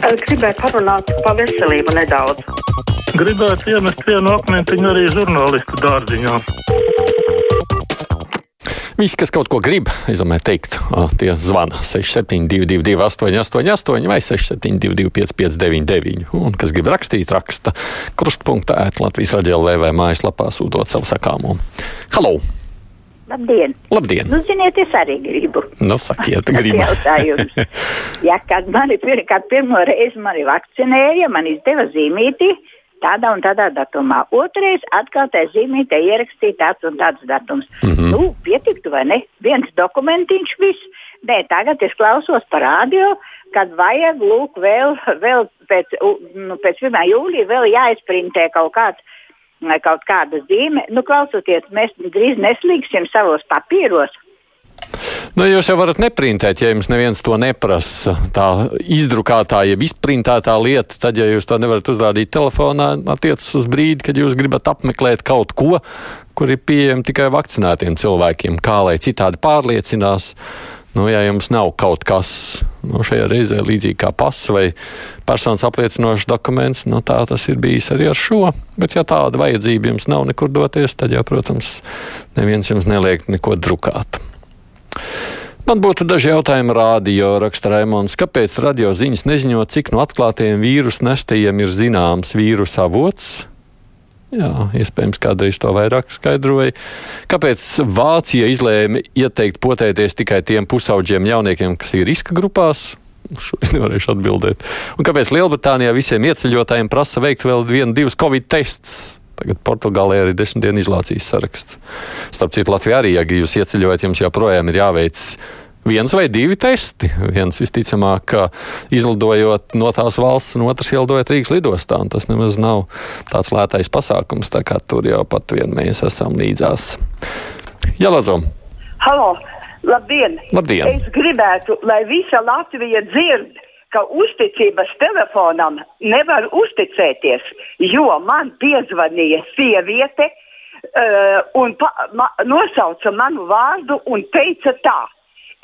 Gribētu parunāt par veselību nedaudz. Gribētu iemest vienu akmentiņu arī žurnālistu dārziņā. Visi, kas kaut ko grib, izdomē teikt, tie zvana 6722, 888, vai 672, 559, un kas grib rakstīt, raksta krustpunktā, Latvijas raidījumā, vai mājaslapā sūtot savu sakāmo. Halo! Labdien! Labdien! Nu, ziniet, es arī gribu. Nu, sakiet, gribu. Jautājums. ja, kad mani pir, kad pirmo reizi mani vakcinēja, man izdeva zīmīti tādā un tādā datumā. Otrais atkal tā zīmītē ierakstīja tāds un tāds datums. Mm -hmm. Nu, pietiktu vai ne? Viens dokumentiņš viss. Nē, tagad es klausos par radio, kad vajag lūk vēl, vēl pēc, nu, pēc 1. jūlija vēl jāizprintē kaut kāds kaut kāda zīme. Nu, klausoties, mēs drīz neslīgsim savos papīros. Nu, jūs jau varat neprintēt, ja jums neviens to neprasa. Tā izdrukātā, jeb izprintētā lieta, tad, ja jūs to nevarat uzrādīt telefonā, attiecas uz brīdi, kad jūs gribat apmeklēt kaut ko, kur ir pieejami tikai vakcinētiem cilvēkiem, kā lai citādi pārliecinās. Nu, ja jums nav kaut kas nu, šajā reizē līdzīgi kā pasa vai personas apliecinošs dokuments, nu, tā tas ir bijis arī ar šo. Bet, ja tāda vajadzība jums nav nekur doties, tad jau, protams, neviens jums neliek neko drukāt. Man būtu daži jautājumi rādio, raksta Raimons. Kāpēc radio ziņas neziņo, cik no atklātajiem vīrusu nestajiem ir zināms vīrusu avots? Jā, iespējams, kādreiz to vairāk skaidroja. Kāpēc Vācija izlēma ieteikt potēties tikai tiem pusauģiem jauniekiem, kas ir riska grupās? Šo es nevarēšu atbildēt. Un kāpēc Lielbritānijā visiem ieceļotājiem prasa veikt vēl vienu, divus covid testus? Tagad Portugālē ir desmit dienu izolācijas saraksts. Starp citu, Latvijā arī, ja jūs ieceļojat, jums joprojām ir jāveic viens vai divi testi. Viens visticamāk, izlidojot no tās valsts, un otrs ielidojot Rīgas lidostā. Tas nemaz nav tāds lētais pasākums, tā kā tur jau pat vien mēs esam līdzās. Jā, Lādzo! Halo! Labdien! Labdien! Es gribētu, lai visa Latvija dzird, ka uzticības telefonam nevar uzticēties, jo man piezvanīja sieviete uh, un pa, ma, nosauca manu vārdu un teica tā.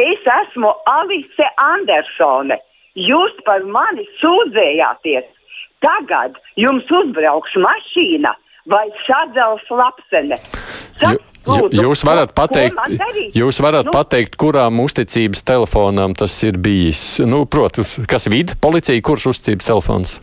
Es esmu Alice Andersone. Jūs par mani sūdzējāties. Tagad jums uzbrauks mašīna vai sadzels lapsene. Sa Lūdzu, jūs varat pateikt, jūs varat nu, pateikt, kurām uzticības telefonam tas ir bijis. Nu, Protams, kas ir vidi, policija, kurš uzticības telefons?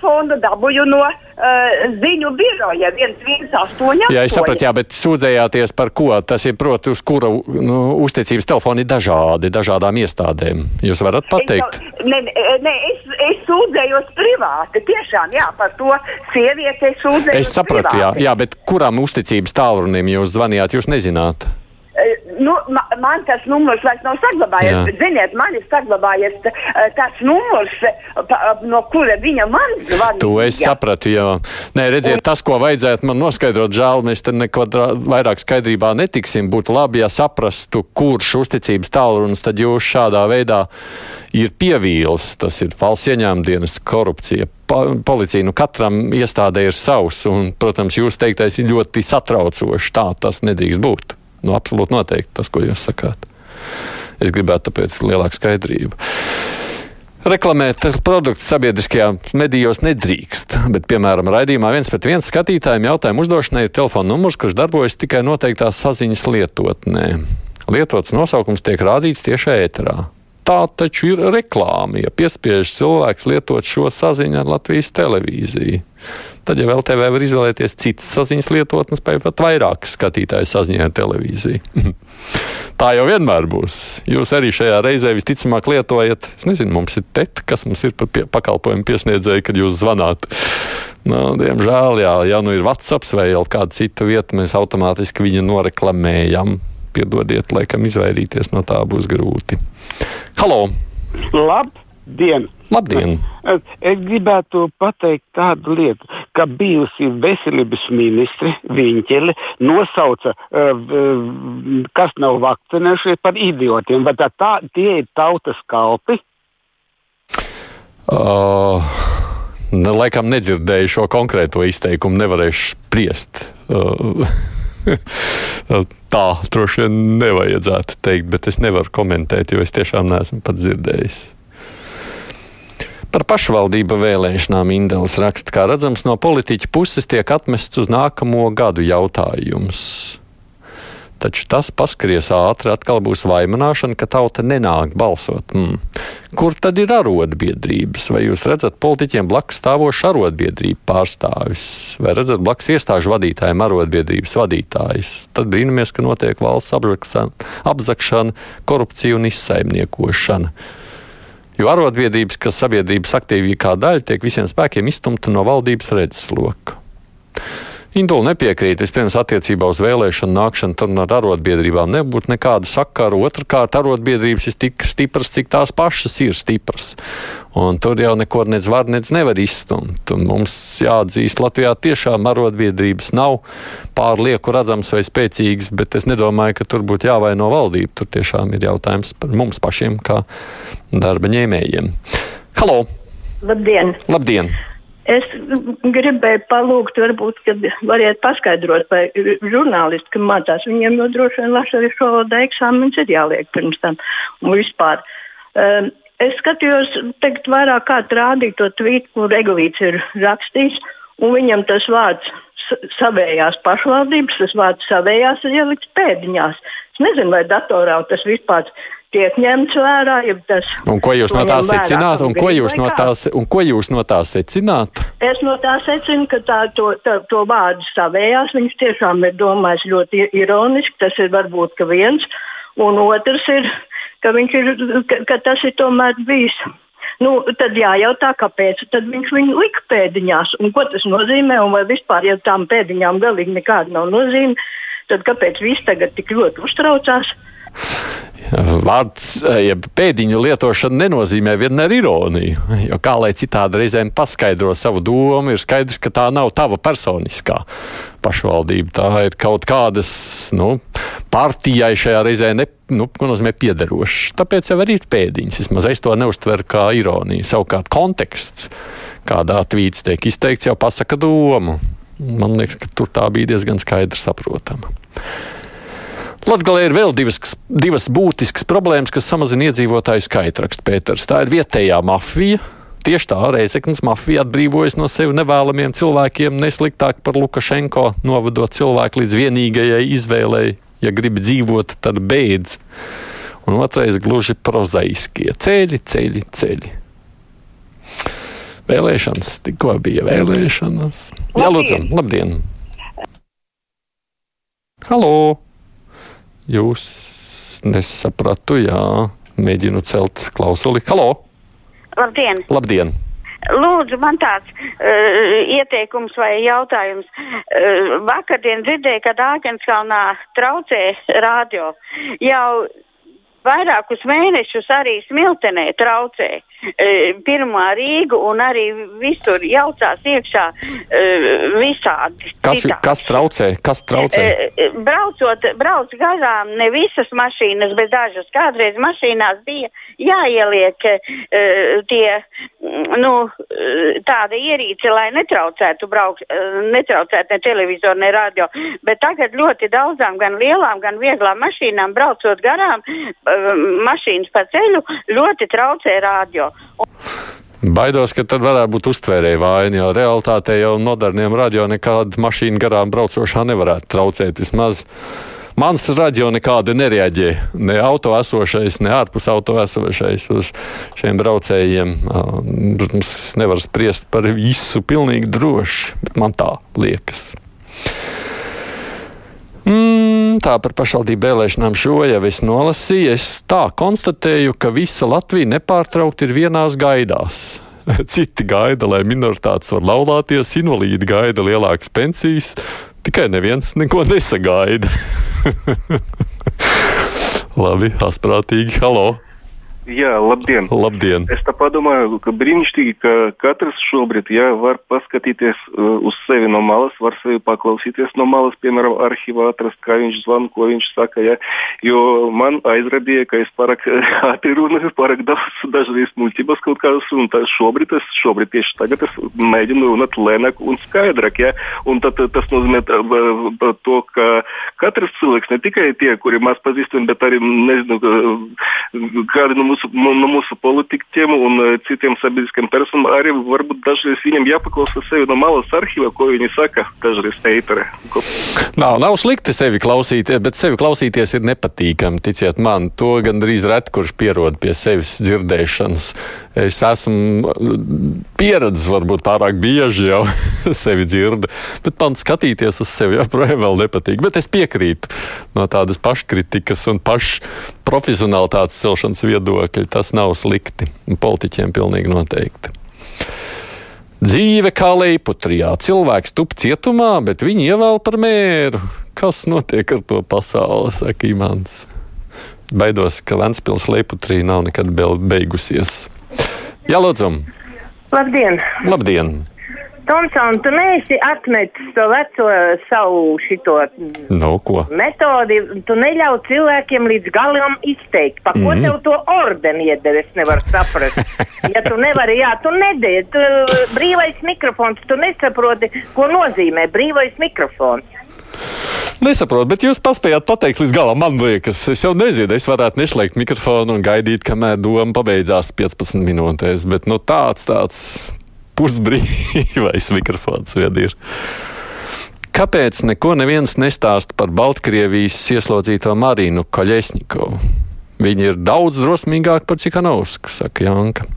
Telefonu dabūju no uh, ziņu biroja 118. Jā, es sapratu, jā, bet sūdzējāties par ko? Tas ir, proti, uz kura nu, uzticības telefoni ir dažādi, dažādām iestādēm. Jūs varat pateikt? Es, ne, ne, es, es sūdzējos privāti, tiešām, jā, par to sievieti es sūdzējos. Es sapratu, privāti. jā, jā, bet kuram uzticības tālrunim jūs zvanījāt, jūs nezināt? Nu, ma, man tas numurs vairs nav saglabājies. Jā. Bet, ziniet, man ir saglabājies t- tas numurs, pa, no kura viņa man zvanīja. To es sapratu, jā. Nē, redziet, tas, ko vajadzētu man noskaidrot, žēl, mēs te neko vairāk skaidrībā netiksim. Būtu labi, ja saprastu, kurš uzticības tālrunis tad jūs šādā veidā ir pievīls. Tas ir valsts ieņēmumdienas korupcija. Pa- Policija, nu katram iestādē ir savs, un, protams, jūs teiktais ir ļoti satraucoši. Tā tas nedrīkst būt. Nu, absolūti noteikti tas, ko jūs sakāt. Es gribētu tāpēc lielāku skaidrību. Reklamēt produktus sabiedriskajā medijos nedrīkst, bet, piemēram, raidījumā viens pret viens skatītājiem jautājumu uzdošanai ir telefona numurs, kurš darbojas tikai noteiktā saziņas lietotnē. Lietots nosaukums tiek rādīts tiešā ēterā. Tā taču ir reklāma, ja piespiež cilvēks lietot šo saziņu ar Latvijas televīziju. Tad, ja vēl TV var izvēlēties citas saziņas lietotnes, vai pat vairāk skatītāju saziņā televīziju. Tā jau vienmēr būs. Jūs arī šajā reizē visticamāk lietojat, es nezinu, mums ir teta, kas mums ir pie, pakalpojumu piesniedzēju, kad jūs zvanāt. Nu, diemžēl, jā, ja nu ir WhatsApp vai jau kāda cita vieta, mēs automātiski viņu noreklamējam. Piedodiet, laikam izvairīties no tā būs grūti. Halo! Labdien! Labdien! Es gribētu pateikt tādu lietu, ka bijusi veselības ministre Viņķele nosauca, uh, kas nav vakcinējušies par idiotiem. Vai tā, tā tie ir tautas kalpi? Uh, ne, laikam nedzirdēju šo konkrēto izteikumu, nevarēšu spriest. Uh, Tā droši vien nevajadzētu teikt, bet es nevaru komentēt, jo es tiešām neesmu pat dzirdējis. Par pašvaldību vēlēšanām Indēls raksta, kā redzams, no politiķa puses tiek atmests uz nākamo gadu jautājums. Taču tas paskries ātri, atkal būs vainošana, ka tauta nenāk balsot. Mm. Kur tad ir arotbiedrības? Vai jūs redzat politiķiem blakus stāvošu arotbiedrību pārstāvis, vai redzat blakus iestāžu vadītājiem arotbiedrības vadītājus? Tad brīnamies, ka notiek valsts apzakšana, korupcija un izsaimniekošana. Jo arotbiedrības, kas sabiedrības aktīvākā daļa, tiek visiem spēkiem izstumta no valdības redzesloka. Indula nepiekrīt. Vispirms, attiecībā uz vēlēšanu nākšanu, tur ar arotbiedrībām nebūtu nekāda sakara. Otrakārt, arotbiedrības ir tik stipras, cik tās pašas ir stipras. Un tur jau neko nec var, nec nevar izstumt. Un mums jāatzīst, Latvijā tiešām arotbiedrības nav pārlieku redzams vai spēcīgas, bet es nedomāju, ka tur būtu jāvaino valdība. Tur tiešām ir jautājums par mums pašiem, kā darba ņēmējiem. Halo! Labdien! Labdien. Es gribēju palūgt, varbūt, kad variet paskaidrot, vai žurnālisti, kam mācās, viņiem jau droši vien latviešu valodā eksāmenis ir jāliek pirms tam un vispār. Um, es skatījos, teikt, vairāk kā rādīt to tvītu, kur Eglīts ir rakstījis, un viņam tas vārds savējās pašvaldības, tas vārds savējās ir ielikts pēdiņās. Es nezinu, vai datorā tas vispār tiek ņemts vērā. Un ko jūs no tā secināt? Un ko jūs no tā, un ko jūs no tā secināt? Es no tā secinu, ka tā, to, tā, to vārdu savējās viņš tiešām ir domājis ļoti ironiski. Tas ir varbūt viens. Un otrs ir, ka, ir, ka, ka tas ir tomēr bijis. Nu, tad jājautā, kāpēc viņš viņu lika pēdiņās un ko tas nozīmē. Vai vispār, ja tām pēdiņām galīgi nekāda nav nozīme, tad kāpēc viss tagad tik ļoti uztraucās? Vārds, ja pēdiņu lietošana nenozīmē vienmēr ironiju. Jo kā lai citādi reizēm paskaidro savu domu, ir skaidrs, ka tā nav tava personiskā pašvaldība. Tā ir kaut kādas nu, partijai šajā reizē ne, nu, nozīmē piederošs. Tāpēc jau arī ir pēdiņas. Vismaz es to neuztveru kā ironiju. Savukārt konteksts, kādā tvīts tiek izteikts, jau pasaka domu. Man liekas, ka tur tā bija diezgan skaidri saprotama. Latvijā ir vēl divas, divas būtiskas problēmas, kas samazina iedzīvotāju skaitu, raksta Pēters. Tā ir vietējā mafija. Tieši tā Reizeknas mafija atbrīvojas no sevi nevēlamiem cilvēkiem, nesliktāk par Lukašenko, novadot cilvēku līdz vienīgajai izvēlei, ja grib dzīvot, tad beidz. Un otrais gluži prozaiskie ceļi, ceļi, ceļi. Vēlēšanas, tikko bija vēlēšanas. Jā, lūdzu, labdien! Halo! Jūs nesapratu, jā, mēģinu celt klausuli. Halo! Labdien! Labdien. Lūdzu, man tāds uh, ieteikums vai jautājums. Uh, vakardien dzirdēju, ka Dārgenskalnā traucē radio. Jau vairākus mēnešus arī smiltenē traucē. E, pirmā Rīga un arī visur jaucās iekšā e, visādi. Kas, citādi. kas traucē? Kas traucē? E, braucot, brauc garām ne visas mašīnas, bet dažas. Kādreiz mašīnās bija jāieliek tie, nu, tāda ierīce, lai netraucētu braukt, netraucētu ne televizoru, ne radio. Bet tagad ļoti daudzām, gan lielām, gan vieglām mašīnām braucot garām, mašīnas pa ceļu ļoti traucē radio. Baidos, ka tad varētu būt uztvērēja vaina, jo realtātē jau moderniem radio nekāda mašīna garām braucošā nevarētu traucēt. Vismaz mans radio nekādi nereaģē. Ne auto esošais, ne ārpus auto esošais uz šiem braucējiem. Protams, nevar spriest par visu pilnīgi droši, bet man tā liekas. Mm, tā par pašvaldību vēlēšanām šo jau es nolasīju. Es tā konstatēju, ka visa Latvija nepārtraukti ir vienās gaidās. Citi gaida, lai minoritātes var laulāties, invalīdi gaida lielākas pensijas, tikai neviens neko nesagaida. Labi, asprātīgi, halo! Jā, labdien! labdien. Es tā domāju, ka brīnišķīgi, ka katrs šobrīd jā, var paskatīties uh, uz sevi no malas, var sevi paklausīties no malas, piemēram, arhīvā atrast, kā viņš zvana, ko viņš saka. Jā. Jo man aizrādīja, ka es pārāk ātri runāju, pārāk daudz dažreiz muļķības kaut kādas, un tā šobrīd es, šobrīd tieši tagad es mēģinu runāt lēnāk un skaidrāk. Jā. Un tad, tas nozīmē tā, to, ka katrs cilvēks, ne tikai tie, kuri maz pazīstami, bet arī nezinu, kādi no mūsu, no mūsu politiķiem un uh, citiem sabiedriskiem personām arī varbūt dažreiz viņam jāpaklausa sevi no malas arhīva, ko viņi saka dažreiz eitere. Nav, nav slikti sevi klausīties, bet sevi klausīties ir nepatīkami. Ticiet man, to gandrīz ret, kurš pierod pie sevis dzirdēšanas. Es esmu pieredzējis, varbūt pārāk bieži jau sevi dzirdu, bet man skatīties uz sevi joprojām nepatīk. Bet es piekrītu no tādas paškritikas un pašprofesionālitātes celšanas viedokļa. Tas nav slikti. Politiķiem pilnīgi noteikti. Dzīve kā leiputrijā. Cilvēks tup cietumā, bet viņu ievēl par mēru. Kas notiek ar to pasauli, saka Imants. Baidos, ka Ventspils leiputrija nav nekad beigusies. Jā, lūdzu! Labdien! Labdien. Tomson, tu neesi atmetis to veco savu šito no, ko? metodi. Tu neļauj cilvēkiem līdz galam izteikt. Pa ko mm tev to ordeni iedod? Es nevaru saprast. ja tu nevari, jā, tu nedēļ. Tu, brīvais mikrofons, tu nesaproti, ko nozīmē brīvais mikrofons. Nesaprotu, bet jūs paspējāt pateikt līdz galam. Man liekas, es jau nezinu, es varētu neslēgt mikrofonu un gaidīt, kamēr doma pabeidzās 15 minūtēs. Bet nu, tāds, tāds pusbrīvais mikrofons vien ir. Kāpēc neko neviens nestāsta par Baltkrievijas ieslodzīto Marīnu Kaļesņikovu? Viņa ir daudz drosmīgāka par Cikanovsku, saka Janka.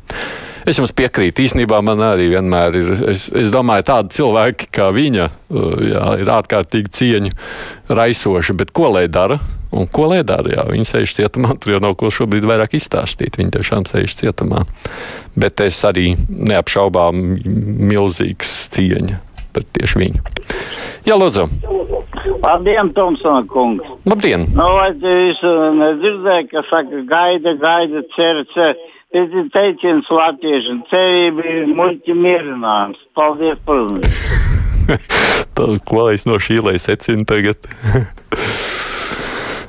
Es jums piekrītu. Īsnībā man arī vienmēr ir. Es, es domāju, tādi cilvēki kā viņa uh, jā, ir ārkārtīgi cieņu raisoši. Bet ko lai dara? Un ko lai dara? Jā, viņi sēž cietumā. Tur jau nav ko šobrīd vairāk izstāstīt. Viņi tiešām sēž cietumā. Bet es arī neapšaubām milzīgs cieņa pret tieši viņu. Jā, lūdzu. Labdien, Tomsona kungs. Labdien. Nu, vai jūs nedzirdējāt, ka saka, gaida, gaida, cer, cer. Tas ir teiciens latviešiem. Cerība ir muļķi mierinājums. Paldies uzmanību. ko es no šī lai secinu tagad?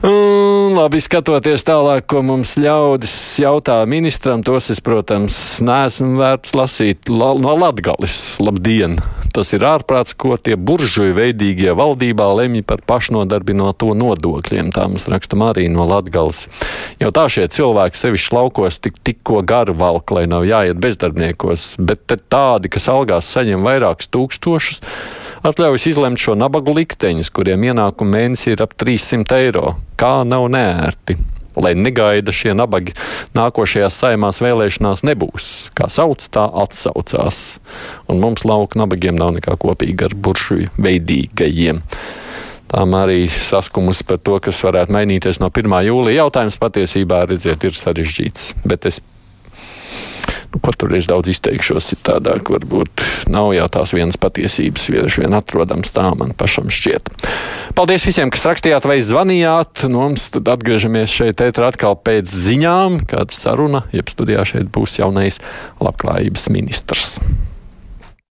Un, labi, skatoties tālāk, ko mums ļaudis jautā ministram, tos es, protams, neesmu vērts lasīt la, no Latgales. Labdien! Tas ir ārprāts, ko tie buržuļu veidīgie valdībā lemj par pašnodarbināto nodokļiem. Tā mums raksta Marija no Latgales. Jau tā šie cilvēki sevišķi laukos tik, tikko garu valk, lai nav jāiet bezdarbniekos, bet tādi, kas algās saņem vairākus tūkstošus, atļaujas izlemt šo nabagu likteņus, kuriem ienākuma mēnesī ir ap 300 eiro. Kā nav nērti? Lai negaida šie nabagi nākošajās saimās vēlēšanās nebūs. Kā sauc, tā atsaucās. Un mums lauka nabagiem nav nekā kopīga ar buršuju veidīgajiem. Tām arī saskumusi par to, kas varētu mainīties no 1. jūlija. Jautājums patiesībā, redziet, ir sarežģīts. Bet es nu, katru reizi daudz izteikšos citādāk. Varbūt nav jau tās vienas patiesības, vienkārši vien atrodams tā man pašam šķiet. Paldies visiem, kas rakstījāt vai zvanījāt. Nu, mums tad atgriežamies šeit ētrā atkal pēc ziņām, kāda saruna, jeb studijā šeit būs jaunais labklājības ministrs.